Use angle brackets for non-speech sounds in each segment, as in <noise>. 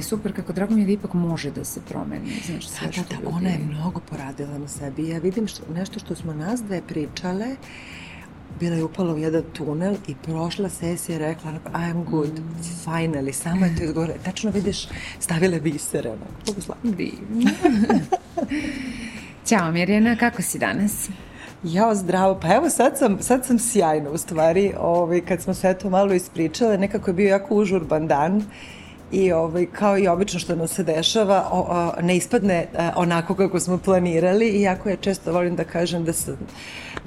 ali super, kako drago mi je da ipak može da se promeni, znaš, sve da, da, da, ljudi... ona je mnogo poradila na sebi. Ja vidim što, nešto što smo nas dve pričale, bila je upala u jedan tunel i prošla sesija i rekla I'm good, mm. finally, samo je to izgore. Tačno vidiš, stavile bisere. Divno. Ćao Mirjana, kako si danas? Jao, zdravo. Pa evo, sad sam, sad sam sjajna u stvari. Ovaj, kad smo sve to malo ispričale, nekako je bio jako užurban dan i ovaj, kao i obično što nam se dešava, o, o, ne ispadne a, e, onako kako smo planirali. I jako ja često volim da kažem da sam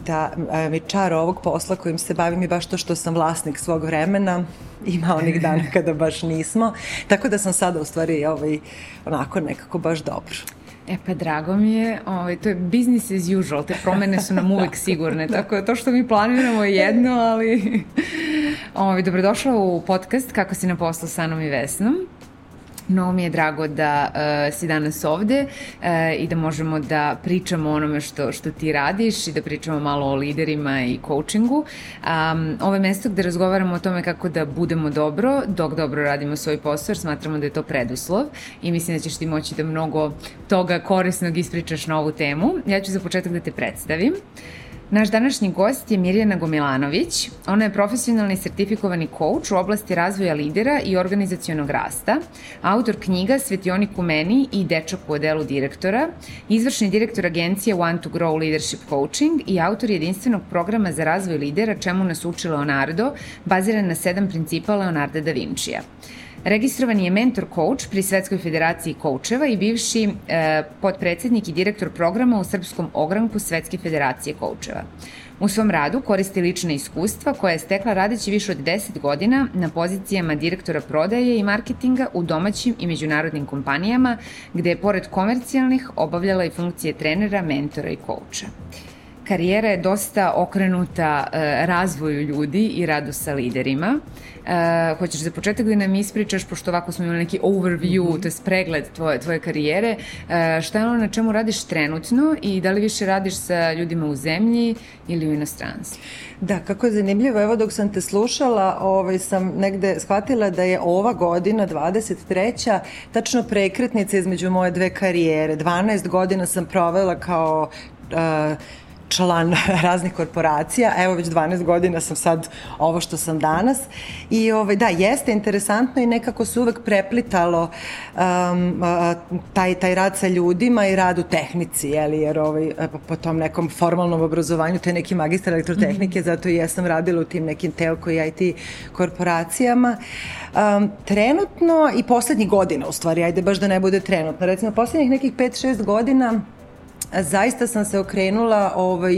da a, e, mi čar ovog posla kojim se bavim je baš to što sam vlasnik svog vremena, ima onih <laughs> dana kada baš nismo, tako da sam sada u stvari ovaj, onako nekako baš dobro. E pa drago mi je, ovaj, to je business as usual, te promene su nam <laughs> uvek sigurne, tako da to što mi planiramo je jedno, ali ovaj, dobrodošla u podcast Kako si na poslu sa Anom i Vesnom. Mnogo mi je drago da uh, si danas ovde uh, i da možemo da pričamo o onome što, što ti radiš i da pričamo malo o liderima i coachingu. Um, ovo je mesto gde razgovaramo o tome kako da budemo dobro dok dobro radimo svoj posao jer smatramo da je to preduslov i mislim da ćeš ti moći da mnogo toga korisnog ispričaš na ovu temu. Ja ću za početak da te predstavim. Uh, Naš današnji gost je Mirjana Gomilanović. Ona je profesionalni sertifikovani coach u oblasti razvoja lidera i organizacionog rasta, autor knjiga Svetionik u meni i Dečak u odelu direktora, izvršni direktor agencije One to Grow Leadership Coaching i autor jedinstvenog programa za razvoj lidera čemu nas uči Leonardo, baziran na sedam principa Leonarda da Vincija. Registrovani je mentor coach pri Svetskoj federaciji koučeva i bivši e, podpredsednik i direktor programa u Srpskom ogranku Svetske federacije koučeva. U svom radu koristi lične iskustva koje je stekla radeći više od 10 godina na pozicijama direktora prodaje i marketinga u domaćim i međunarodnim kompanijama, gde je pored komercijalnih obavljala i funkcije trenera, mentora i kouča karijera je dosta okrenuta e, razvoju ljudi i radu sa liderima. E, hoćeš za početak da nam ispričaš, pošto ovako smo imali neki overview, mm -hmm. to je pregled tvoje, tvoje karijere, e, šta je ono na čemu radiš trenutno i da li više radiš sa ljudima u zemlji ili u inostranstvu? Da, kako je zanimljivo, evo dok sam te slušala, ovaj, sam negde shvatila da je ova godina, 23. tačno prekretnica između moje dve karijere. 12 godina sam provela kao uh, član <laughs> raznih korporacija. Evo već 12 godina sam sad ovo što sam danas. I ovaj, da, jeste interesantno i nekako se uvek preplitalo um, taj, taj rad sa ljudima i rad u tehnici, jeli, jer ovaj, po tom nekom formalnom obrazovanju, te neki magistar elektrotehnike, mm -hmm. zato i ja sam radila u tim nekim telko i IT korporacijama. Um, trenutno i poslednjih godina, u stvari, ajde baš da ne bude trenutno, recimo poslednjih nekih 5-6 godina zaista sam se okrenula ovaj,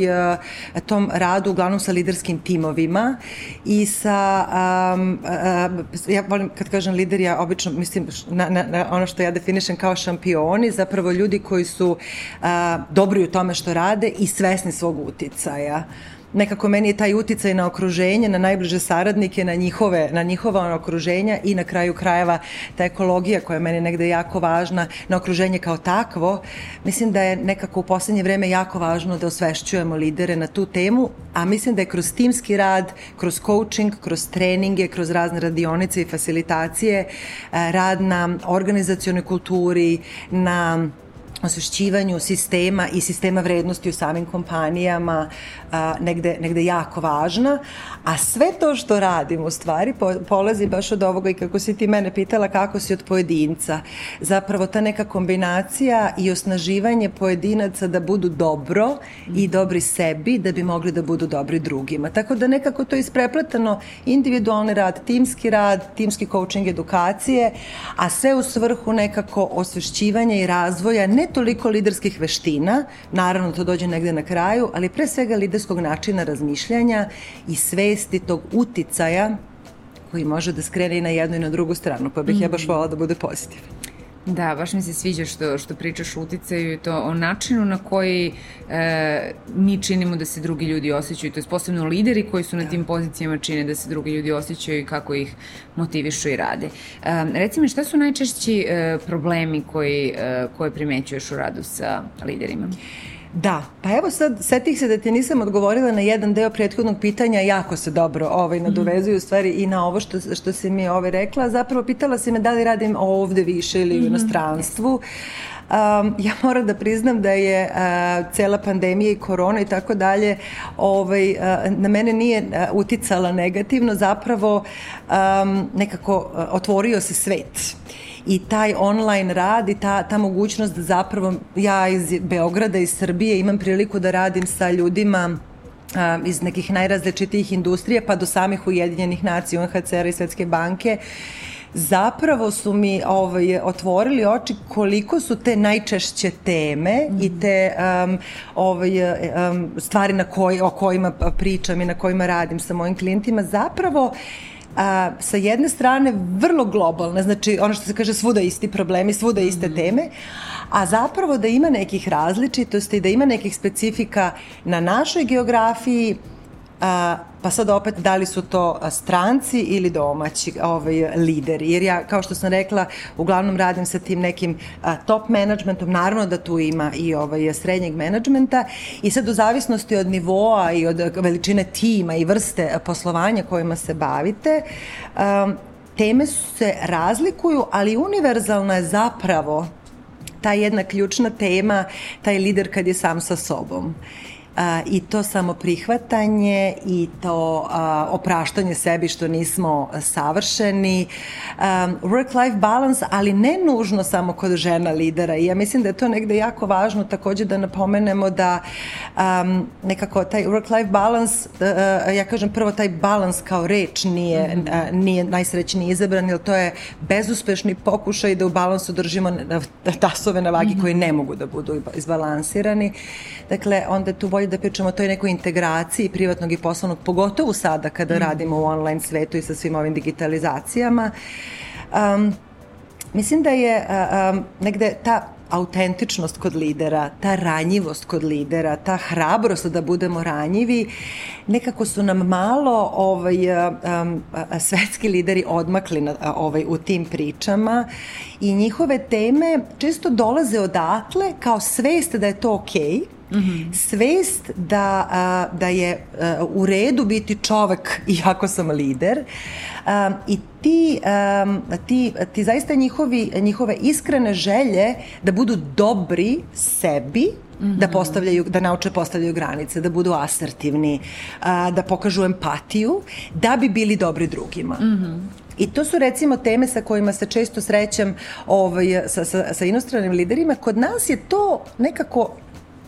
tom radu uglavnom sa liderskim timovima i sa, um, uh, ja volim kad kažem lider, ja obično mislim na, na, na ono što ja definišem kao šampioni, zapravo ljudi koji su uh, dobri u tome što rade i svesni svog uticaja. Uh, nekako meni je taj uticaj na okruženje, na najbliže saradnike, na njihove, na njihova okruženja i na kraju krajeva ta ekologija koja je meni negde jako važna, na okruženje kao takvo, mislim da je nekako u poslednje vreme jako važno da osvešćujemo lidere na tu temu, a mislim da je kroz timski rad, kroz coaching, kroz treninge, kroz razne radionice i facilitacije, eh, rad na organizacijonoj kulturi, na osvešćivanju sistema i sistema vrednosti u samim kompanijama a, negde, negde jako važna, a sve to što radim u stvari po, polazi baš od ovoga i kako si ti mene pitala kako si od pojedinca. Zapravo ta neka kombinacija i osnaživanje pojedinaca da budu dobro i dobri sebi da bi mogli da budu dobri drugima. Tako da nekako to je isprepletano individualni rad, timski rad, timski coaching edukacije, a sve u svrhu nekako osvešćivanja i razvoja ne toliko liderskih veština, naravno to dođe negde na kraju, ali pre svega liderskog načina razmišljanja i svesti tog uticaja koji može da skrene i na jednu i na drugu stranu, pa bih mm. ja baš mhm. volala da bude pozitivan. Da, baš mi se sviđa što, što pričaš o uticaju i to o načinu na koji e, mi činimo da se drugi ljudi osjećaju, to je posebno lideri koji su na da. tim pozicijama čine da se drugi ljudi osjećaju i kako ih motivišu i rade. E, reci mi, šta su najčešći e, problemi koji, e, koje primećuješ u radu sa liderima? Da, pa evo sad, setih se da ti nisam odgovorila na jedan deo prethodnog pitanja, jako se dobro ovaj, nadovezuju stvari i na ovo što, što si mi ovaj, rekla. Zapravo pitala si me da li radim ovde više ili u mhm. inostranstvu. Um, ja moram da priznam da je uh, cela pandemija i korona i tako dalje ovaj, uh, na mene nije uh, uticala negativno, zapravo um, nekako uh, otvorio se svet i taj online rad i ta, ta mogućnost da zapravo ja iz Beograda, iz Srbije imam priliku da radim sa ljudima iz nekih najrazličitijih industrija pa do samih Ujedinjenih nacija, UNHCR i Svetske banke zapravo su mi ovaj, otvorili oči koliko su te najčešće teme mm. i te um, ovaj, um, stvari na koj, o kojima pričam i na kojima radim sa mojim klijentima zapravo a, sa jedne strane vrlo globalne, znači ono što se kaže svuda isti problemi, svuda iste mhm. teme, a zapravo da ima nekih različitosti, da ima nekih specifika na našoj geografiji, pa sad opet da li su to stranci ili domaći ovaj, lideri. Jer ja, kao što sam rekla, uglavnom radim sa tim nekim top managementom, naravno da tu ima i ovaj, srednjeg menadžmenta. I sad u zavisnosti od nivoa i od veličine tima i vrste poslovanja kojima se bavite, teme se razlikuju, ali univerzalna je zapravo ta jedna ključna tema, taj lider kad je sam sa sobom a, i to samo prihvatanje i to a, opraštanje sebi što nismo savršeni, work-life balance, ali ne nužno samo kod žena lidera i ja mislim da je to negde jako važno takođe da napomenemo da um, nekako taj work-life balance, uh, ja kažem prvo taj balans kao reč nije, mm -hmm. uh, nije najsrećniji izabran, jer to je bezuspešni pokušaj da u balansu držimo tasove na vagi mm -hmm. koji ne mogu da budu izbalansirani. Dakle, onda tu bolje da pričamo o toj nekoj integraciji privatnog i poslovnog, pogotovo sada kada mm. radimo u online svetu i sa svim ovim digitalizacijama. Um, mislim da je um, negde ta autentičnost kod lidera, ta ranjivost kod lidera, ta hrabrost da budemo ranjivi, nekako su nam malo ovaj, um, svetski lideri odmakli na, ovaj, u tim pričama i njihove teme često dolaze odatle kao svest da je to okej, okay, Mm -hmm. Svest da, a, da je a, u redu biti čovek <laughs> iako sam lider a, i ti, a, ti, ti zaista njihovi, njihove iskrene želje da budu dobri sebi Mm -hmm. da postavljaju, da nauče postavljaju granice, da budu asertivni, a, da pokažu empatiju, da bi bili dobri drugima. Mm -hmm. I to su recimo teme sa kojima se često srećem ovaj, sa, sa, sa inostranim liderima. Kod nas je to nekako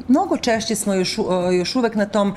mnogo češće smo još, još uvek na tom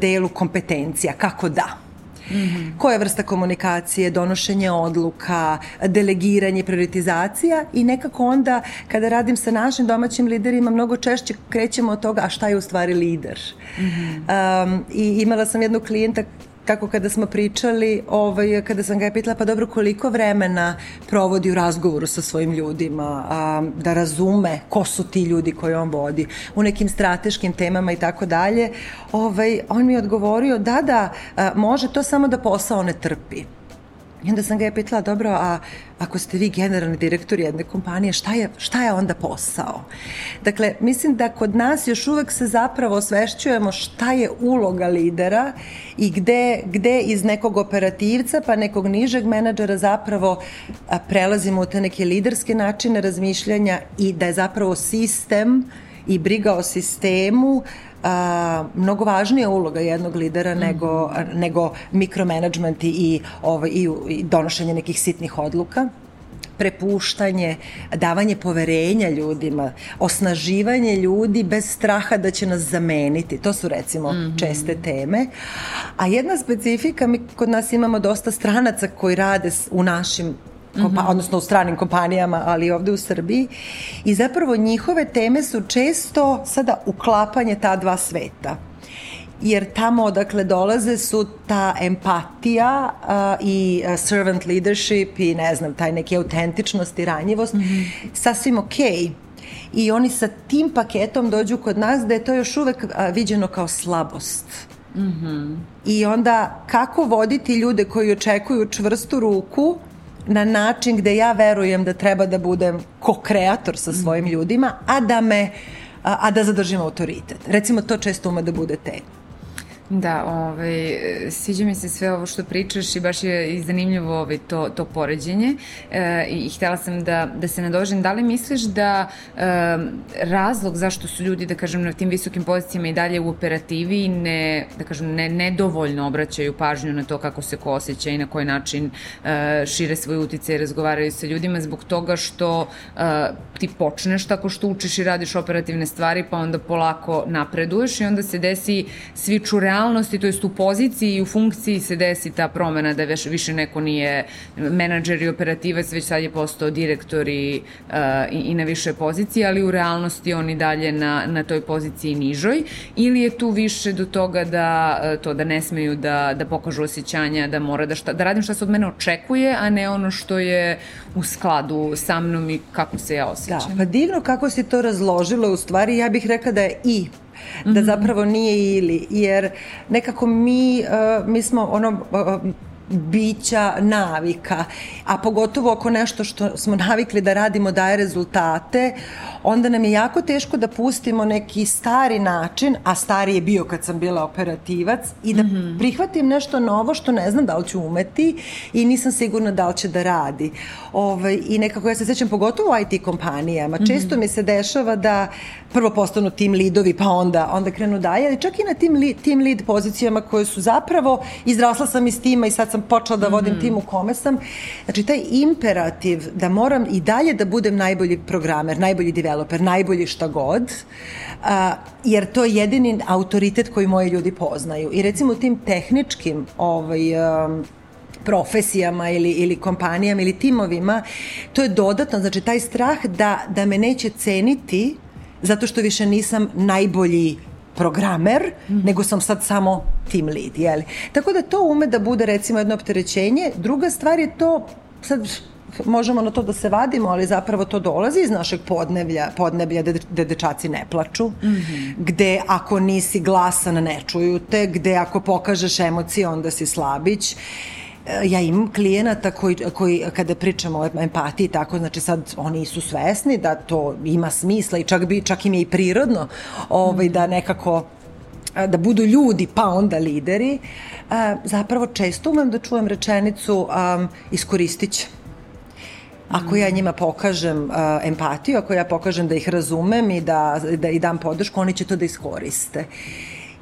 delu kompetencija, kako da. Mm -hmm. koja vrsta komunikacije, donošenje odluka, delegiranje, prioritizacija i nekako onda kada radim sa našim domaćim liderima mnogo češće krećemo od toga a šta je u stvari lider. Mm -hmm. um, I imala sam jednog klijenta kako kada smo pričali, ovaj, kada sam ga je pitala, pa dobro, koliko vremena provodi u razgovoru sa svojim ljudima, a, da razume ko su ti ljudi koje on vodi, u nekim strateškim temama i tako dalje, ovaj, on mi je odgovorio, da, da, a, može to samo da posao ne trpi. I onda sam ga je pitala, dobro, a ako ste vi generalni direktor jedne kompanije, šta je, šta je onda posao? Dakle, mislim da kod nas još uvek se zapravo osvešćujemo šta je uloga lidera i gde, gde iz nekog operativca pa nekog nižeg menadžera zapravo prelazimo u te neke liderske načine razmišljanja i da je zapravo sistem i briga o sistemu a, mnogo važnija uloga jednog lidera mm. nego, nego mikromanagement i, ovaj, i, i donošenje nekih sitnih odluka prepuštanje, davanje poverenja ljudima, osnaživanje ljudi bez straha da će nas zameniti. To su recimo mm -hmm. česte teme. A jedna specifika, mi kod nas imamo dosta stranaca koji rade u našim kompa, mm -hmm. odnosno u stranim kompanijama, ali ovde u Srbiji. I zapravo njihove teme su često sada uklapanje ta dva sveta jer tamo odakle dolaze su ta empatija uh, i uh, servant leadership i ne znam, taj neki autentičnost i ranjivost mm -hmm. sasvim okej. Okay i oni sa tim paketom dođu kod nas da je to još uvek a, viđeno kao slabost. Mm -hmm. I onda kako voditi ljude koji očekuju čvrstu ruku na način gde ja verujem da treba da budem ko-kreator sa svojim ljudima, a da me a, a da zadržim autoritet. Recimo, to često ume da bude tema. Da, ovaj, sviđa mi se sve ovo što pričaš i baš je i zanimljivo ovaj, to, to poređenje e, i htela sam da, da se nadožem. Da li misliš da e, razlog zašto su ljudi, da kažem, na tim visokim pozicijama i dalje u operativi ne, da kažem, ne, nedovoljno obraćaju pažnju na to kako se ko osjeća i na koji način e, šire svoj utice i razgovaraju sa ljudima zbog toga što e, ti počneš tako što učiš i radiš operativne stvari pa onda polako napreduješ i onda se desi sviču realno realnosti, to jest u poziciji i u funkciji se desi ta promena da veš, više neko nije menadžer i operativac, već sad je postao direktor i, uh, i, i na više pozicije, ali u realnosti on i dalje na, na toj poziciji nižoj, ili je tu više do toga da uh, to da ne smeju da, da pokažu osjećanja, da mora da, šta, da radim šta se od mene očekuje, a ne ono što je u skladu sa mnom i kako se ja osjećam. Da, pa divno kako si to razložila, u stvari ja bih rekla da je i da mhm. zapravo nije ili, jer nekako mi, uh, mi smo ono, uh, bića navika, a pogotovo ako nešto što smo navikli da radimo daje rezultate, onda nam je jako teško da pustimo neki stari način, a stari je bio kad sam bila operativac, i da mm -hmm. prihvatim nešto novo što ne znam da li ću umeti i nisam sigurna da li će da radi. Ovaj, I nekako ja se sećam pogotovo u IT kompanijama, mm -hmm. često mi se dešava da prvo postanu tim lidovi pa onda, onda krenu dalje, ali čak i na tim, li, tim lead pozicijama koje su zapravo, izrasla sam iz tima i sad sam počela da vodim mm -hmm. tim u kome sam, znači taj imperativ da moram i dalje da budem najbolji programer, najbolji developer, najbolji šta god, a, jer to je jedini autoritet koji moji ljudi poznaju. I recimo u tim tehničkim ovaj, um, profesijama ili, ili kompanijama ili timovima, to je dodatno, znači taj strah da, da me neće ceniti zato što više nisam najbolji programer, mm. nego sam sad samo team lead, jeli? Tako da to ume da bude recimo jedno opterećenje. Druga stvar je to, sad možemo na to da se vadimo, ali zapravo to dolazi iz našeg podneblja, podneblja gde, gde dečaci ne plaču, mm -hmm. gde ako nisi glasan ne čuju te, gde ako pokažeš emocije onda si slabić. Ja imam klijenata koji, koji kada pričamo o empatiji tako, znači sad oni su svesni da to ima smisla i čak, bi, čak im je i prirodno ovaj, da nekako da budu ljudi pa onda lideri, zapravo često umem da čujem rečenicu um, iskoristit će Ako ja njima pokažem uh, empatiju, ako ja pokažem da ih razumem i da, da i dam podršku, oni će to da iskoriste.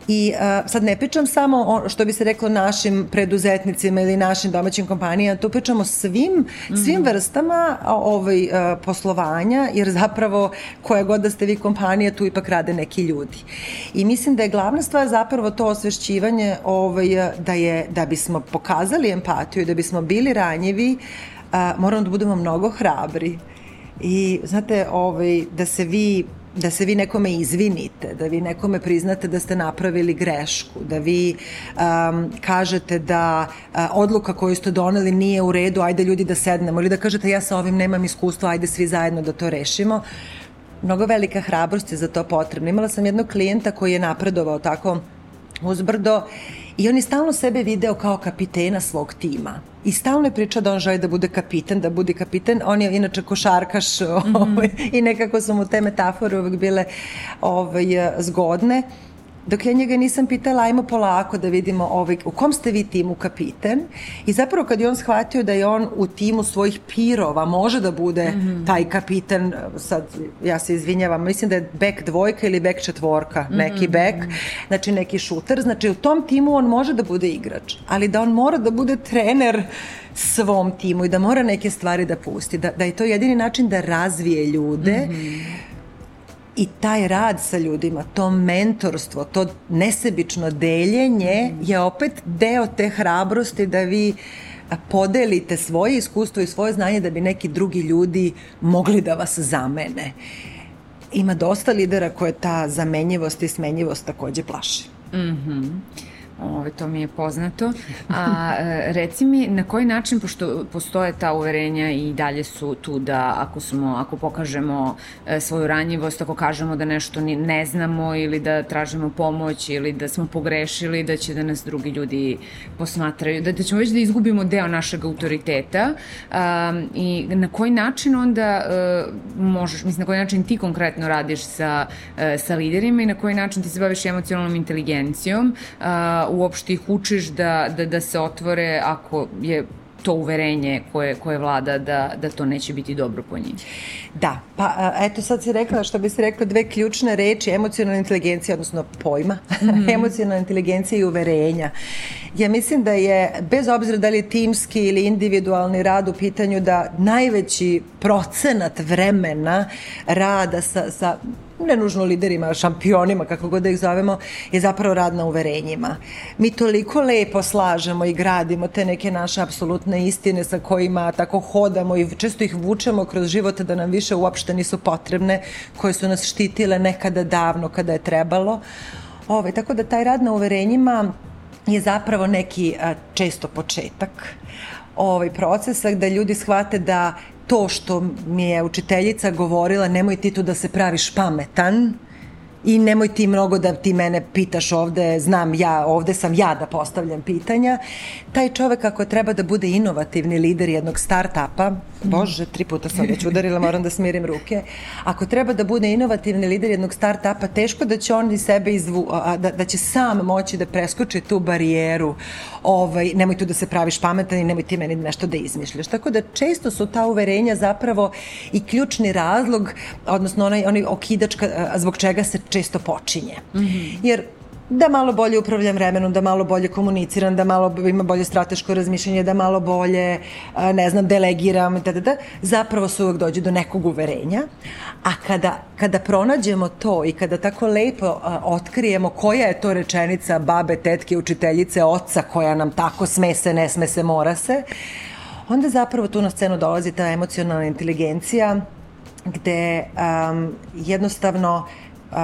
I uh, sad ne pričam samo o, što bi se reklo našim preduzetnicima ili našim domaćim kompanijama, tu pričamo svim, svim mhm. vrstama ovaj, uh, poslovanja, jer zapravo koja god da ste vi kompanija, tu ipak rade neki ljudi. I mislim da je glavna stvar zapravo to osvešćivanje ovaj, da, je, da bismo pokazali empatiju, da bismo bili ranjivi, uh, moramo da budemo mnogo hrabri. I znate, ovaj, da se vi da se vi nekome izvinite, da vi nekome priznate da ste napravili grešku, da vi um, kažete da uh, odluka koju ste doneli nije u redu, ajde ljudi da sednemo, ili da kažete ja sa ovim nemam iskustva, ajde svi zajedno da to rešimo. Mnogo velika hrabrost je za to potrebna. Imala sam jednog klijenta koji je napredovao tako uzbrdo I on je stalno sebe video kao kapitena svog tima. I stalno je pričao da on želi da bude kapiten, da bude kapiten. On je inače košarkaš <laughs> mm -hmm. i nekako su mu te metafore uvek bile ovaj, zgodne dok ja njega nisam pitala ajmo polako da vidimo ovaj, u kom ste vi timu kapiten i zapravo kad je on shvatio da je on u timu svojih pirova može da bude mm -hmm. taj kapiten sad ja se izvinjavam mislim da je back dvojka ili back četvorka mm -hmm. neki back znači neki šuter znači u tom timu on može da bude igrač ali da on mora da bude trener svom timu i da mora neke stvari da pusti da, da je to jedini način da razvije ljude mm -hmm i taj rad sa ljudima, to mentorstvo, to nesebično deljenje je opet deo te hrabrosti da vi podelite svoje iskustvo i svoje znanje da bi neki drugi ljudi mogli da vas zamene. Ima dosta lidera koje ta zamenjivost i smenjivost takođe plaši. Mhm. Mm Ove, to mi je poznato. A e, reci mi, na koji način, pošto postoje ta uverenja i dalje su tu da ako smo, ako pokažemo e, svoju ranjivost, ako kažemo da nešto ne znamo ili da tražimo pomoć ili da smo pogrešili, da će da nas drugi ljudi posmatraju, da, da ćemo već da izgubimo deo našeg autoriteta a, i na koji način onda a, možeš, mislim, na koji način ti konkretno radiš sa, a, sa liderima i na koji način ti se baviš emocionalnom inteligencijom uopšte ih učiš da, da, da se otvore ako je to uverenje koje, koje vlada da, da to neće biti dobro po njih. Da, pa eto sad si rekla što bi se rekla dve ključne reči, emocionalna inteligencija, odnosno pojma, mm -hmm. <laughs> emocionalna inteligencija i uverenja. Ja mislim da je, bez obzira da li je timski ili individualni rad u pitanju, da najveći procenat vremena rada sa, sa ne nužno liderima, šampionima, kako god da ih zovemo, je zapravo rad na uverenjima. Mi toliko lepo slažemo i gradimo te neke naše apsolutne istine sa kojima tako hodamo i često ih vučemo kroz život da nam više uopšte nisu potrebne, koje su nas štitile nekada davno kada je trebalo. Ove, tako da taj rad na uverenjima je zapravo neki često početak ovaj procesa gde ljudi shvate da to što mi je učiteljica govorila nemoj ti tu da se praviš pametan i nemoj ti mnogo da ti mene pitaš ovde, znam ja, ovde sam ja da postavljam pitanja. Taj čovek ako treba da bude inovativni lider jednog start-upa, bože, tri puta sam već udarila, moram da smirim ruke, ako treba da bude inovativni lider jednog start-upa, teško da će on i sebe izvu, da, da će sam moći da preskoči tu barijeru, ovaj, nemoj tu da se praviš pametan i nemoj ti meni nešto da izmišljaš. Tako da često su ta uverenja zapravo i ključni razlog, odnosno onaj, onaj okidačka zbog čega se često počinje. Mm -hmm. Jer da malo bolje upravljam vremenom, da malo bolje komuniciram, da malo ima bolje strateško razmišljanje, da malo bolje, ne znam, delegiram, da, da, da, zapravo se uvek dođe do nekog uverenja. A kada, kada pronađemo to i kada tako lepo a, otkrijemo koja je to rečenica babe, tetke, učiteljice, oca koja nam tako sme se, ne sme se, mora se, onda zapravo tu na scenu dolazi ta emocionalna inteligencija gde um, jednostavno uh,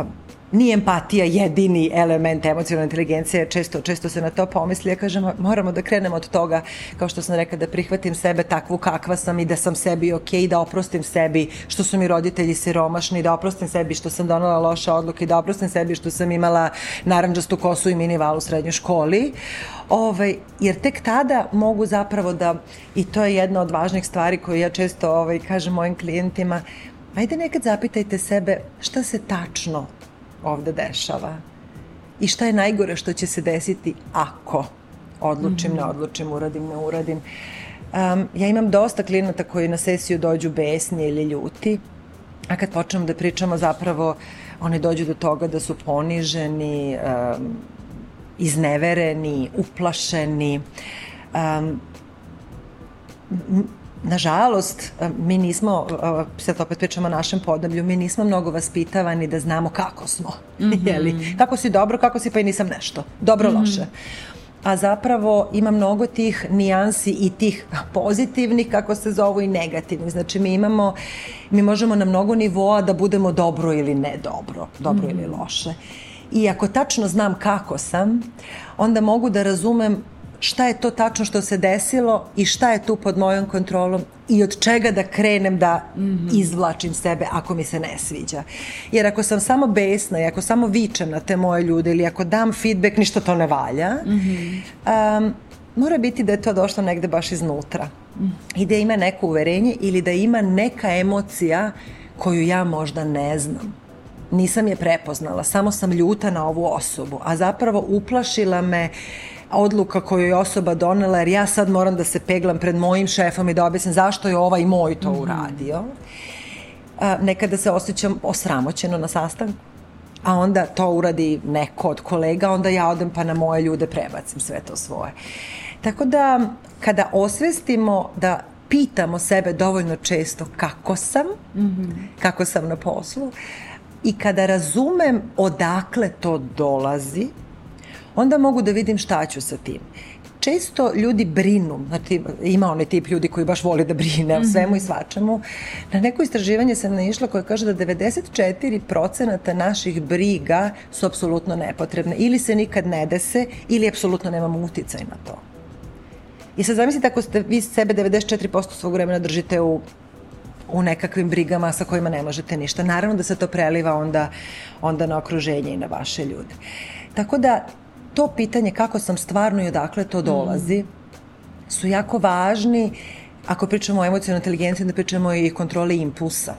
nije empatija jedini element emocionalne inteligencije, često, često se na to pomisli, ja kažem, moramo da krenemo od toga, kao što sam rekla, da prihvatim sebe takvu kakva sam i da sam sebi ok, da oprostim sebi što su mi roditelji siromašni, da oprostim sebi što sam donala loše odluke, da oprostim sebi što sam imala naranđastu kosu i minival u srednjoj školi, ovaj, jer tek tada mogu zapravo da, i to je jedna od važnih stvari koju ja često ovaj, kažem mojim klijentima, ajde nekad zapitajte sebe šta se tačno ovde dešava i šta je najgore što će se desiti ako odlučim, mm -hmm. ne odlučim, uradim, ne uradim. Um, ja imam dosta klinata koji na sesiju dođu besni ili ljuti, a kad počnemo da pričamo zapravo oni dođu do toga da su poniženi, um, iznevereni, uplašeni. Um, Nažalost, mi nismo, sad opet pričamo o našem podneblju, mi nismo mnogo vaspitavani da znamo kako smo. <laughs> Mm -hmm. Jeli? Kako si dobro, kako si pa i nisam nešto. Dobro, mm -hmm. loše. A zapravo ima mnogo tih nijansi i tih pozitivnih, kako se zovu, i negativnih. Znači mi imamo, mi možemo na mnogo nivoa da budemo dobro ili ne dobro, dobro mm -hmm. ili loše. I ako tačno znam kako sam, onda mogu da razumem šta je to tačno što se desilo i šta je tu pod mojom kontrolom i od čega da krenem da mm -hmm. izvlačim sebe ako mi se ne sviđa. Jer ako sam samo besna i ako samo vičem na te moje ljude ili ako dam feedback, ništa to ne valja, mm -hmm. um, mora biti da je to došlo negde baš iznutra. Mm. I da ima neko uverenje ili da ima neka emocija koju ja možda ne znam nisam je prepoznala, samo sam ljuta na ovu osobu, a zapravo uplašila me odluka koju je osoba donela, jer ja sad moram da se peglam pred mojim šefom i da objasnim zašto je ovaj moj to mhm. uradio. A, nekada se osjećam osramoćeno na sastanku, a onda to uradi neko od kolega, onda ja odem pa na moje ljude prebacim sve to svoje. Tako da, kada osvestimo da pitamo sebe dovoljno često kako sam, mm -hmm. kako sam na poslu, i kada razumem odakle to dolazi, onda mogu da vidim šta ću sa tim. često ljudi brinu, znači ima onaj tip ljudi koji baš voli da brine o svemu i mhm. svačemu. Na neko istraživanje sam naišla koje kaže da 94% naših briga su apsolutno nepotrebne. Ili se nikad ne dese, ili apsolutno nemamo uticaj na to. I sad zamislite ako ste vi sebe 94% svog vremena držite u u nekakvim brigama sa kojima ne možete ništa. Naravno da se to preliva onda, onda na okruženje i na vaše ljude. Tako da to pitanje kako sam stvarno i odakle to dolazi mm. su jako važni ako pričamo o emocionalnoj inteligenciji, onda pričamo i kontroli impulsa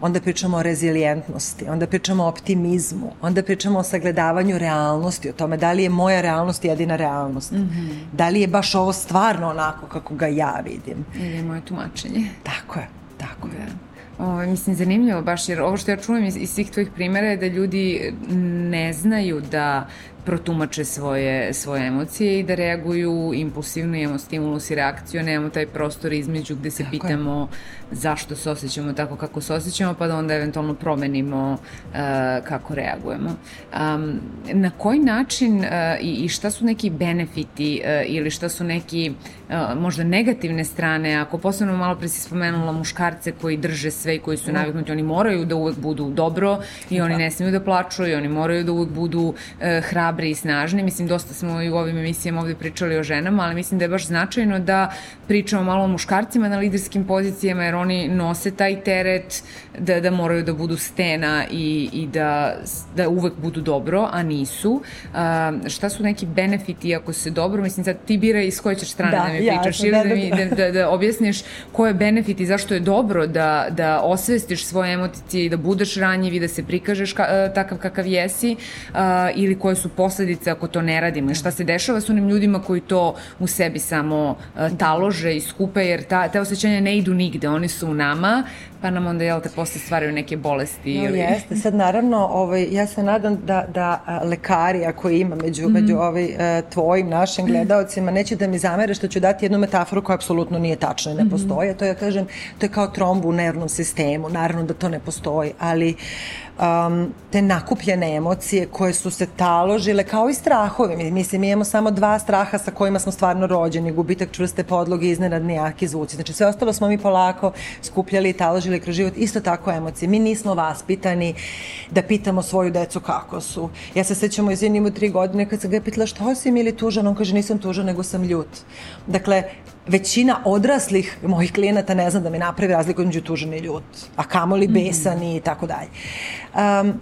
onda pričamo o rezilijentnosti, onda pričamo o optimizmu, onda pričamo o sagledavanju realnosti, o tome da li je moja realnost jedina realnost, mm -hmm. da li je baš ovo stvarno onako kako ga ja vidim. Ili je moje tumačenje. Tako je, tako je. Da. Ovo, mislim, zanimljivo baš, jer ovo što ja čujem iz, iz svih tvojih primjera je da ljudi ne znaju da protumače svoje, svoje emocije i da reaguju impulsivno, imamo stimulus i reakciju, nemamo taj prostor između gde se tako pitamo je. zašto se osjećamo tako kako se osjećamo, pa da onda eventualno promenimo uh, kako reagujemo. Um, na koji način uh, i, i šta su neki benefiti uh, ili šta su neki uh, možda negativne strane, ako posebno malo pre si spomenula muškarce koji drže sve i koji su naviknuti, oni moraju da uvek budu dobro i oni da. ne smiju da plaču i oni moraju da uvek budu uh, hrabri hrabre i snažne. Mislim, dosta smo i u ovim emisijama ovde pričali o ženama, ali mislim da je baš značajno da pričamo malo o muškarcima na liderskim pozicijama, jer oni nose taj teret da, da moraju da budu stena i, i da, da uvek budu dobro, a nisu. A, šta su neki benefiti ako se dobro, mislim sad ti bira iz koje ćeš strane da, da mi pričaš ja, ili da, da, mi, da, da, da objasniš koje je benefit i zašto je dobro da, da osvestiš svoje emocije i da budeš ranjiv i da se prikažeš ka, takav kakav jesi a, ili koje su posledice ako to ne radimo. I šta se dešava s onim ljudima koji to u sebi samo uh, talože i skupe jer ta, te osjećanja ne idu nigde, oni su u nama pa nam onda, jel te, posle stvaraju neke bolesti. No, ili... jeste. Sad, naravno, ovaj, ja se nadam da, da lekari, ako ima među, mm. među ovaj, e, tvojim, našim gledalcima, neće da mi zamere što ću dati jednu metaforu koja apsolutno nije tačna i ne mm -hmm. To ja kažem, to je kao trombu u nervnom sistemu. Naravno da to ne postoji, ali um, te nakupljene emocije koje su se taložile kao i strahovi. Mislim, mi imamo samo dva straha sa kojima smo stvarno rođeni, gubitak čvrste podloge, iznenadni jaki zvuci. Znači sve ostalo smo mi polako skupljali i taložili kroz život. Isto tako emocije. Mi nismo vaspitani da pitamo svoju decu kako su. Ja se sećam iz jednim tri godine kad sam ga pitala što si mi ili tužan, on kaže nisam tužan nego sam ljut. Dakle, većina odraslih mojih klijenata ne zna da mi napravi razliku između tužan i ljut, a kamoli mhm. besan i tako dalje. Um,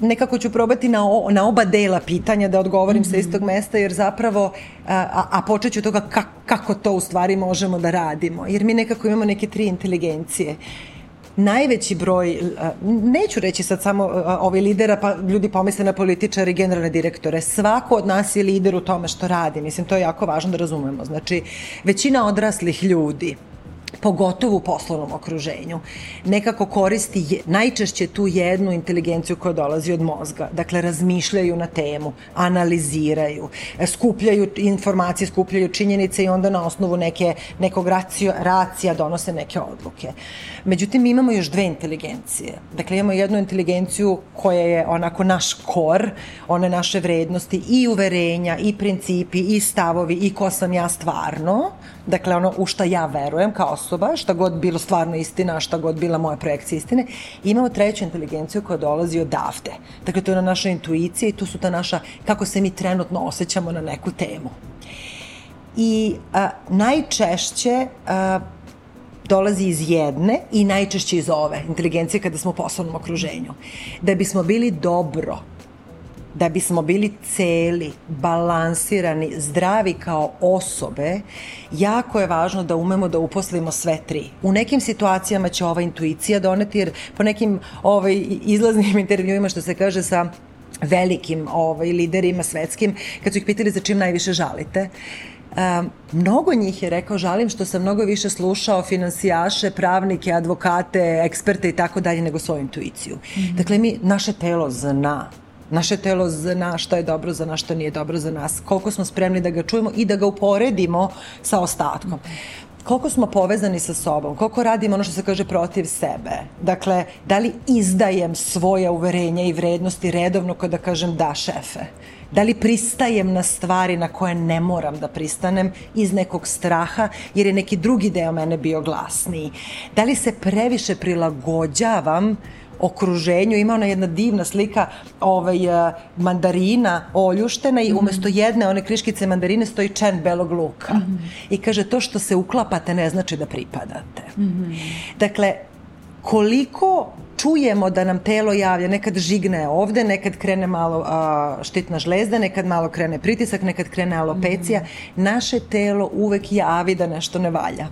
nekako ću probati na, o, na oba dela pitanja da odgovorim mm -hmm. sa mhm. istog mesta, jer zapravo, a, a počet ću toga ka, kako to u stvari možemo da radimo. Jer mi nekako imamo neke tri inteligencije. Uh, najveći broj, neću reći sad samo ovi lidera, pa ljudi pomisle na političare i generalne direktore. Svako od nas je lider u tome što radi. Mislim, to je jako važno da razumemo. Znači, većina odraslih ljudi pogotovo u poslovnom okruženju, nekako koristi najčešće tu jednu inteligenciju koja dolazi od mozga. Dakle, razmišljaju na temu, analiziraju, skupljaju informacije, skupljaju činjenice i onda na osnovu neke, nekog racio, racija donose neke odluke. Međutim, mi imamo još dve inteligencije. Dakle, imamo jednu inteligenciju koja je onako naš kor, one naše vrednosti i uverenja, i principi, i stavovi, i ko sam ja stvarno, dakle ono u šta ja verujem kao osoba, šta god bilo stvarno istina, šta god bila moja projekcija istine, imamo treću inteligenciju koja dolazi odavde. Dakle, to je na naša intuicija i to su ta naša, kako se mi trenutno osjećamo na neku temu. I a, najčešće a, dolazi iz jedne i najčešće iz ove inteligencije kada smo u poslovnom okruženju. Da bismo bili dobro da bismo bili celi, balansirani, zdravi kao osobe, jako je važno da umemo da uposlimo sve tri. U nekim situacijama će ova intuicija doneti, jer po nekim ovaj, izlaznim <laughs> intervjuima, što se kaže sa velikim ovaj, liderima svetskim, kad su ih pitali za čim najviše žalite, Um, mnogo njih je rekao žalim što sam mnogo više slušao finansijaše, pravnike, advokate, eksperte i tako dalje nego svoju intuiciju. Mm -hmm. Dakle, mi, naše telo zna Naše telo zna šta je dobro za nas, šta nije dobro za nas, koliko smo spremni da ga čujemo i da ga uporedimo sa ostatkom. koliko smo povezani sa sobom, koliko radimo ono što se kaže protiv sebe. Dakle, da li izdajem svoje uverenja i vrednosti redovno kada kažem da šefe? Da li pristajem na stvari na koje ne moram da pristanem iz nekog straha jer je neki drugi deo mene bio glasniji? Da li se previše prilagođavam okruženju ima ona jedna divna slika ovaj, eh, mandarina oljuštena i umesto jedne one kriškice mandarine stoji čen belog luka. Mm -hmm. I kaže to što se uklapate ne znači da pripadate. Mm -hmm. Dakle, koliko čujemo da nam telo javlja, nekad žigne ovde, nekad krene malo a, štitna žlezda, nekad malo krene pritisak, nekad krene alopecija. Mm -hmm. Naše telo uvek javi da nešto ne valja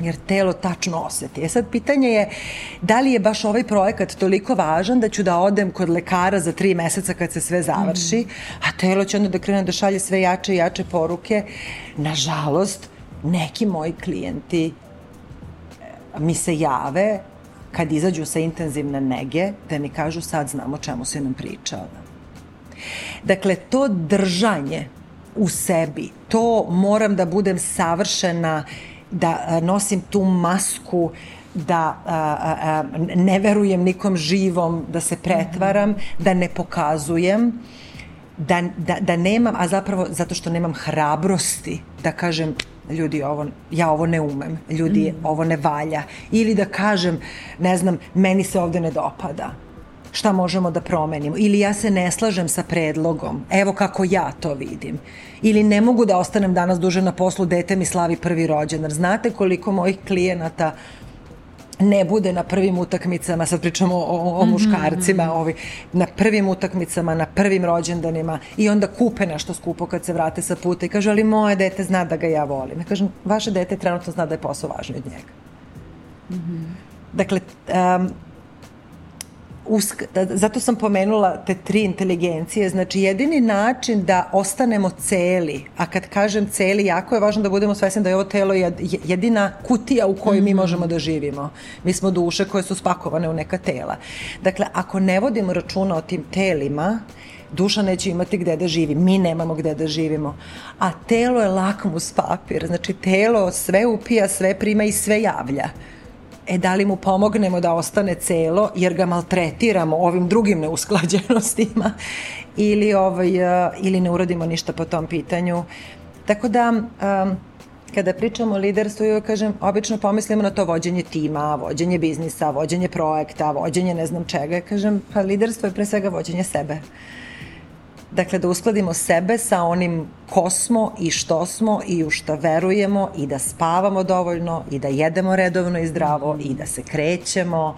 jer telo tačno oseti. E sad pitanje je da li je baš ovaj projekat toliko važan da ću da odem kod lekara za tri meseca kad se sve završi, mm. a telo će onda da krene da šalje sve jače i jače poruke. Nažalost, neki moji klijenti e, mi se jave kad izađu sa intenzivne nege da mi kažu sad znamo čemu si nam pričao. Dakle, to držanje u sebi, to moram da budem savršena da nosim tu masku da a, a, ne verujem nikom živom, da se pretvaram, da ne pokazujem, da, da, da nemam, a zapravo zato što nemam hrabrosti da kažem ljudi ovo, ja ovo ne umem, ljudi mm. ovo ne valja. Ili da kažem, ne znam, meni se ovde ne dopada šta možemo da promenimo ili ja se ne slažem sa predlogom, evo kako ja to vidim ili ne mogu da ostanem danas duže na poslu, dete mi slavi prvi rođenar. Znate koliko mojih klijenata ne bude na prvim utakmicama, sad pričamo o, o, o mhm, muškarcima, mm -hmm. ovi, na prvim utakmicama, na prvim rođendanima i onda kupe nešto skupo kad se vrate sa puta i kaže, ali moje dete zna da ga ja volim. Ja kažem, vaše dete trenutno zna da je posao važniji od njega. Mm -hmm. Dakle, um, usk, da, zato sam pomenula te tri inteligencije, znači jedini način da ostanemo celi, a kad kažem celi, jako je važno da budemo svesni da je ovo telo jedina kutija u kojoj mi mhm. možemo da živimo. Mi smo duše koje su spakovane u neka tela. Dakle, ako ne vodimo računa o tim telima, duša neće imati gde da živi, mi nemamo gde da živimo. A telo je lakmus papir, znači telo sve upija, sve prima i sve javlja e da li mu pomognemo da ostane celo jer ga maltretiramo ovim drugim neusklađenostima <laughs> ili, ovaj, e, ili ne uradimo ništa po tom pitanju. Tako da, um, kada pričamo o liderstvu, ja kažem, obično pomislimo na to vođenje tima, vođenje biznisa, vođenje projekta, vođenje ne znam čega. Kažem, pa liderstvo je pre svega vođenje sebe. Uh, Dakle, da uskladimo sebe sa onim ko smo i što smo i u šta verujemo i da spavamo dovoljno i da jedemo redovno i zdravo i da se krećemo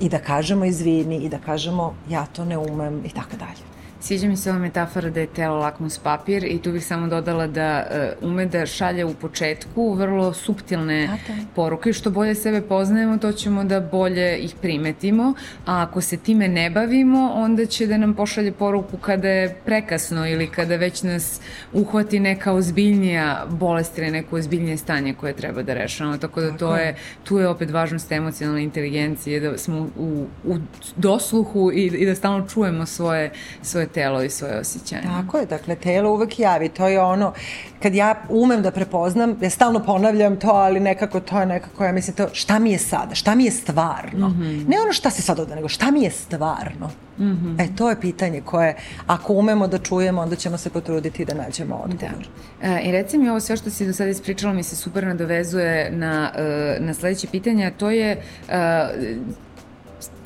i da kažemo izvini i da kažemo ja to ne umem i tako dalje. Sviđa mi se ova metafora da je telo lakmus papir i tu bih samo dodala da uh, ume da šalje u početku vrlo suptilne poruke. Što bolje sebe poznajemo, to ćemo da bolje ih primetimo, a ako se time ne bavimo, onda će da nam pošalje poruku kada je prekasno ili kada već nas uhvati neka ozbiljnija bolest ili neko ozbiljnije stanje koje treba da rešavamo. Tako da to je, tu je opet važnost emocionalne inteligencije, da smo u, u dosluhu i, i da stalno čujemo svoje, svoje telo i svoje osjećanje. Tako je, dakle, telo uvek javi, to je ono, kad ja umem da prepoznam, ja stalno ponavljam to, ali nekako to je nekako, ja mislim to, šta mi je sada, šta mi je stvarno, mm -hmm. ne ono šta se sad ovde, nego šta mi je stvarno. Mm -hmm. E, to je pitanje koje, ako umemo da čujemo, onda ćemo se potruditi da nađemo odgovor. Da. E, I reci mi ovo sve što si do sada ispričala mi se super nadovezuje na, e, na sledeće pitanje, a to je e,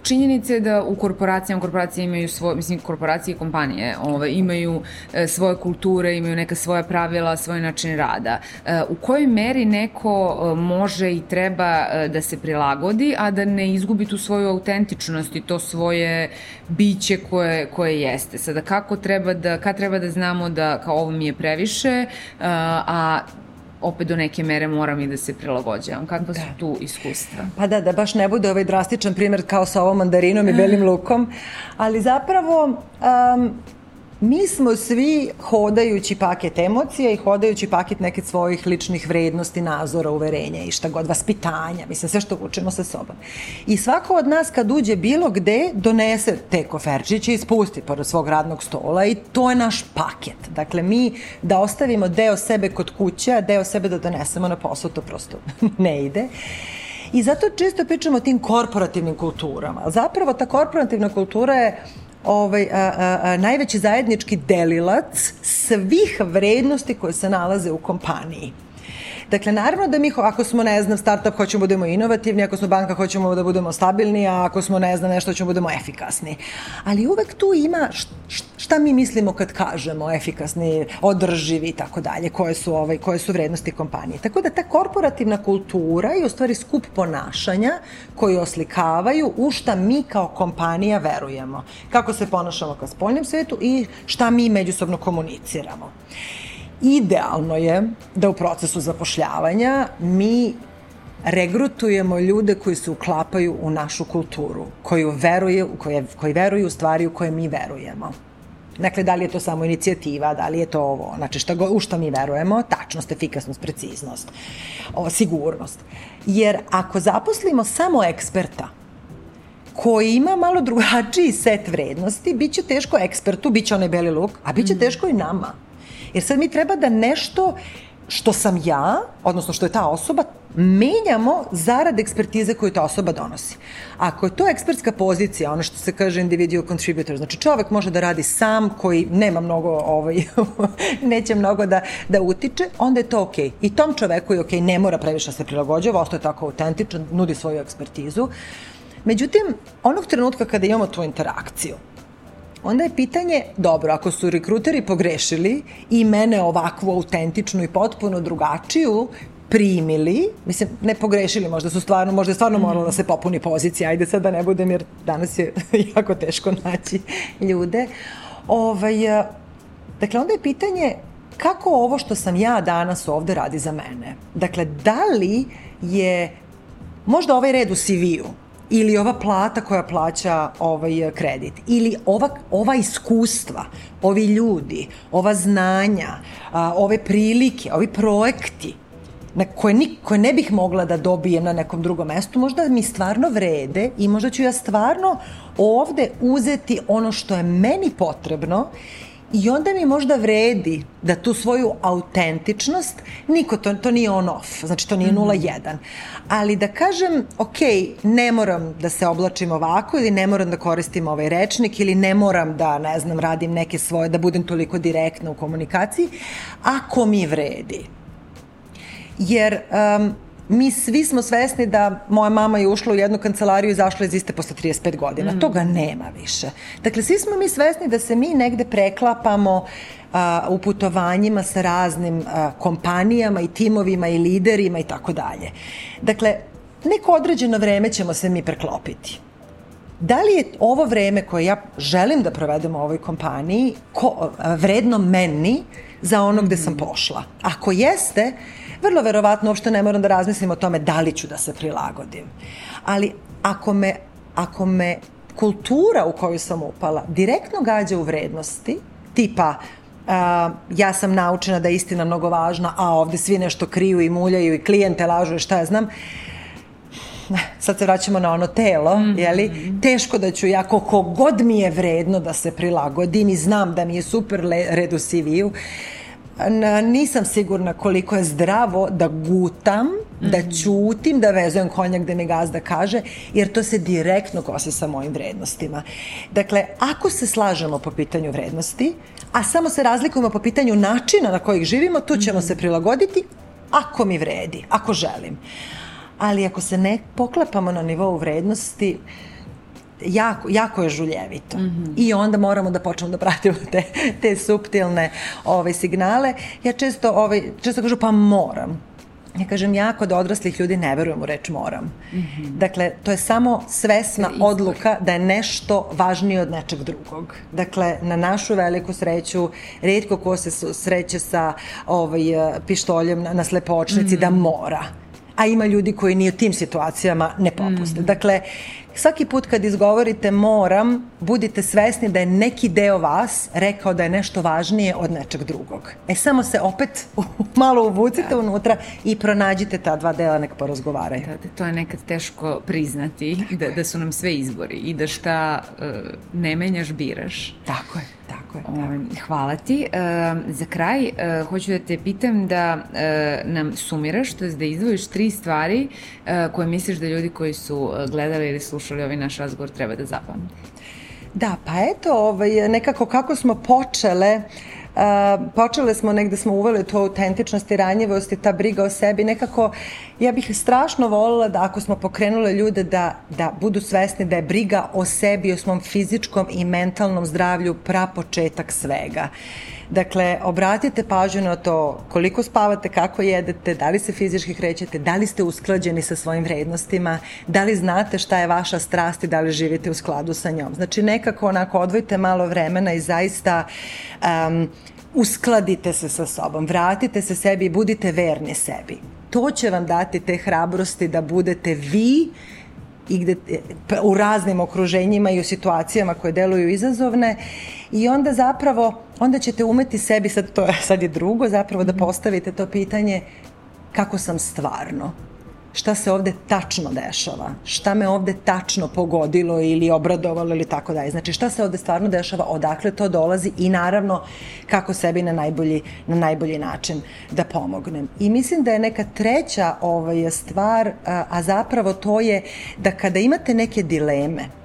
činjenica je da u korporacijama, korporacije imaju svoje, mislim, korporacije i kompanije ove, imaju e, svoje kulture, imaju neka svoja pravila, svoj način rada. E, u kojoj meri neko e, može i treba e, da se prilagodi, a da ne izgubi tu svoju autentičnost i to svoje biće koje, koje jeste. Sada, kako treba da, kad treba da znamo da kao ovo mi je previše, e, a opet do neke mere moram i da se prilagođavam. Kakva da. su tu iskustva? Pa da, da baš ne bude ovaj drastičan primjer kao sa ovom mandarinom i belim lukom, ali zapravo um, mi smo svi hodajući paket emocija i hodajući paket nekih svojih ličnih vrednosti, nazora, uverenja i šta god, vaspitanja, mislim, sve što učimo sa sobom. I svako od nas kad uđe bilo gde, donese te koferčiće i spusti pored svog radnog stola i to je naš paket. Dakle, mi da ostavimo deo sebe kod kuće, a deo sebe da donesemo na posao, to prosto <laughs> ne ide. I zato često pričamo o tim korporativnim kulturama. Zapravo ta korporativna kultura je ovaj, a, a, a, najveći zajednički delilac svih vrednosti koje se nalaze u kompaniji. Dakle, naravno da mi, ako smo, ne znam, startup, hoćemo da budemo inovativni, ako smo banka, hoćemo da budemo stabilni, a ako smo, ne znam, nešto, hoćemo da budemo efikasni. Ali uvek tu ima šta mi mislimo kad kažemo efikasni, održivi i tako dalje, koje su, ovaj, koje su vrednosti kompanije. Tako da ta korporativna kultura je u stvari skup ponašanja koji oslikavaju u šta mi kao kompanija verujemo. Kako se ponašamo ka spoljnom svetu i šta mi međusobno komuniciramo. Idealno je da u procesu zapošljavanja mi regrutujemo ljude koji se uklapaju u našu kulturu, koji veruju, koji, koji veruju u stvari u koje mi verujemo. Dakle, da li je to samo inicijativa, da li je to ovo, znači šta go, u šta mi verujemo, tačnost, efikasnost, preciznost, o, sigurnost. Jer ako zaposlimo samo eksperta, koji ima malo drugačiji set vrednosti, bit će teško ekspertu, bit će onaj beli luk, a bit će mhm. teško i nama. Jer sad mi treba da nešto što sam ja, odnosno što je ta osoba, menjamo zarad ekspertize koju ta osoba donosi. Ako je to ekspertska pozicija, ono što se kaže individual contributor, znači čovek može da radi sam, koji nema mnogo, ovaj, <laughs> neće mnogo da, da utiče, onda je to okej. Okay. I tom čoveku je okej, okay, ne mora previše da se prilagođava, ostaje tako autentičan, nudi svoju ekspertizu. Međutim, onog trenutka kada imamo tu interakciju, onda je pitanje, dobro, ako su rekruteri pogrešili i mene ovakvu autentičnu i potpuno drugačiju primili, mislim, ne pogrešili, možda su stvarno, možda je stvarno mhm. moralo da se popuni pozicija, ajde sad da ne budem, jer danas je <laughs> jako teško naći ljude. Ovaj, dakle, onda je pitanje kako ovo što sam ja danas ovde radi za mene? Dakle, da li je možda ovaj red u CV-u, ili ova plata koja plaća ovaj kredit ili ova, ova iskustva, ovi ljudi, ova znanja, a, ove prilike, ovi projekti na koje, ni, koje ne bih mogla da dobijem na nekom drugom mestu, možda mi stvarno vrede i možda ću ja stvarno ovde uzeti ono što je meni potrebno I onda mi možda vredi da tu svoju autentičnost, niko to, to nije on off, znači to nije 0-1, ali da kažem, ok, ne moram da se oblačim ovako ili ne moram da koristim ovaj rečnik ili ne moram da, ne znam, radim neke svoje, da budem toliko direktna u komunikaciji, ako mi vredi. Jer um, mi svi smo svesni da moja mama je ušla u jednu kancelariju i izašla iz iste posle 35 godina. Mm. Toga nema više. Dakle, svi smo mi svesni da se mi negde preklapamo a, u putovanjima sa raznim a, kompanijama i timovima i liderima i tako dalje. Dakle, neko određeno vreme ćemo se mi preklopiti. Da li je ovo vreme koje ja želim da provedem u ovoj kompaniji ko, vredno meni za ono gde sam mm-hmm. pošla? Ako jeste, vrlo verovatno uopšte ne moram da razmislim o tome da li ću da se prilagodim. Ali ako me, ako me kultura u koju sam upala direktno gađa u vrednosti, tipa Uh, ja sam naučena da je istina mnogo važna, a ovde svi nešto kriju i muljaju i klijente lažu i šta ja znam, sad se vraćamo na ono telo, mm -hmm. jeli, teško da ću ja, koliko god mi je vredno da se prilagodim i znam da mi je super red u CV-u, uh, nisam sigurna koliko je zdravo da gutam, mm -hmm. da mhm. ćutim, da vezujem konjak da mi gazda kaže, jer to se direktno kosi sa mojim vrednostima. Dakle, ako se slažemo po pitanju vrednosti, a samo se razlikujemo po pitanju načina na kojih živimo, tu ćemo mm -hmm. se prilagoditi ako mi vredi, ako želim. Ali ako se ne poklepamo na nivou vrednosti, jako, jako je žuljevito. Mm -hmm. I onda moramo da počnemo da pratimo te, te subtilne ove, signale. Ja često, ove, često kažu pa moram. Ja kažem, ja kod odraslih ljudi ne verujem u reč moram. Mm -hmm. Dakle, to je samo svesna je odluka da je nešto važnije od nečeg drugog. Dakle, na našu veliku sreću, redko ko se sreće sa ovaj, pištoljem na, na slepočnici mm -hmm. da mora a ima ljudi koji ni u tim situacijama ne popuste. Mm -hmm. Dakle, svaki put kad izgovorite moram, budite svesni da je neki deo vas rekao da je nešto važnije od nečeg drugog. E samo se opet <laughs> malo uvucite da. unutra i pronađite ta dva dela, nek porazgovaraju. Da, da, to je nekad teško priznati, <laughs> da, da su nam sve izbori i da šta uh, ne menjaš, biraš. Tako je. Tako je. Tako. Ovaj, hvala ti. Uh, za kraj, uh, hoću da te pitam da uh, nam sumiraš, to je da izdvojiš tri stvari koje misliš da ljudi koji su gledali ili slušali ovaj naš razgovor treba da zapamte. Da, pa eto, ovaj, nekako kako smo počele uh, počele smo negde smo uveli tu autentičnost i ranjivost i ta briga o sebi. Nekako, ja bih strašno volila da ako smo pokrenule ljude da, da budu svesni da je briga o sebi, o svom fizičkom i mentalnom zdravlju prapočetak svega. Dakle, obratite pažnju na to koliko spavate, kako jedete, da li se fizički krećete, da li ste usklađeni sa svojim vrednostima, da li znate šta je vaša strast i da li živite u skladu sa njom. Znači, nekako onako odvojite malo vremena i zaista um, uskladite se sa sobom, vratite se sebi i budite verni sebi. To će vam dati te hrabrosti da budete vi i gde, u raznim okruženjima i u situacijama koje deluju izazovne i onda zapravo, onda ćete umeti sebi, sad, to, sad je drugo, zapravo da mhm. postavite to pitanje kako sam stvarno šta se ovde tačno dešava, šta me ovde tačno pogodilo ili obradovalo ili tako dalje. Znači šta se ovde stvarno dešava, odakle to dolazi i naravno kako sebi na najbolji, na najbolji način da pomognem. I mislim da je neka treća ovaj, stvar, a, a zapravo to je da kada imate neke dileme,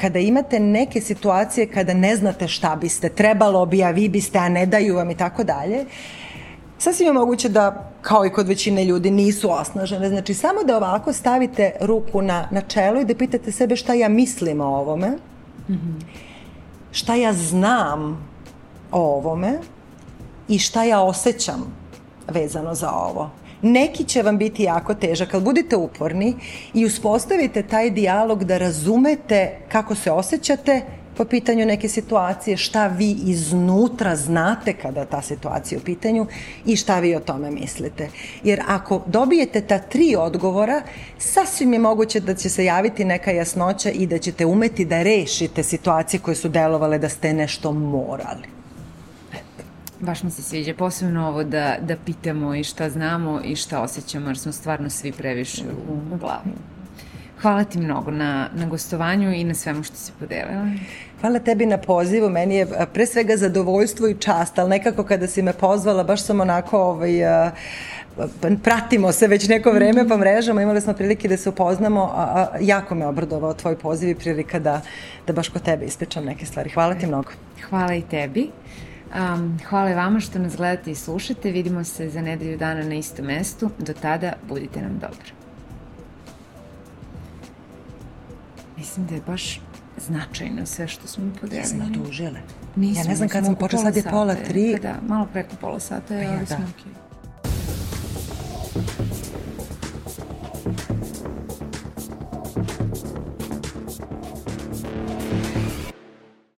kada imate neke situacije kada ne znate šta biste, trebalo bi, a vi biste, a ne daju vam i tako dalje, sasvim je moguće da, kao i kod većine ljudi, nisu osnažene. Znači, samo da ovako stavite ruku na, na čelo i da pitate sebe šta ja mislim o ovome, mm -hmm. šta ja znam o ovome i šta ja osjećam vezano za ovo. Neki će vam biti jako težak, ali budite uporni i uspostavite taj dijalog da razumete kako se osjećate po pitanju neke situacije, šta vi iznutra znate kada ta situacija u pitanju i šta vi o tome mislite. Jer ako dobijete ta tri odgovora, sasvim je moguće da će se javiti neka jasnoća i da ćete umeti da rešite situacije koje su delovale da ste nešto morali. Baš mi se sviđa, posebno ovo da, da pitamo i šta znamo i šta osjećamo, jer smo stvarno svi previše u glavi. Hvala ti mnogo na, na gostovanju i na svemu što si podelila. Hvala tebi na pozivu, meni je pre svega zadovoljstvo i čast, ali nekako kada si me pozvala, baš sam onako ovaj, pratimo se već neko vreme pa mrežama, imali smo prilike da se upoznamo, a, a jako me obradovao tvoj poziv i prilika da, da baš kod tebe ispričam neke stvari. Hvala ti mnogo. Hvala i tebi. Um, hvala vama što nas gledate i slušate. Vidimo se za nedelju dana na istom mestu. Do tada budite nam dobro. Mislim da je baš značajno sve što smo podelili. Jesmo odužile. Nismo, ja ne znam kad smo počeli, sad je pola tri. Da, malo preko pola sata, pa ja, ali da. smo okej. Okay.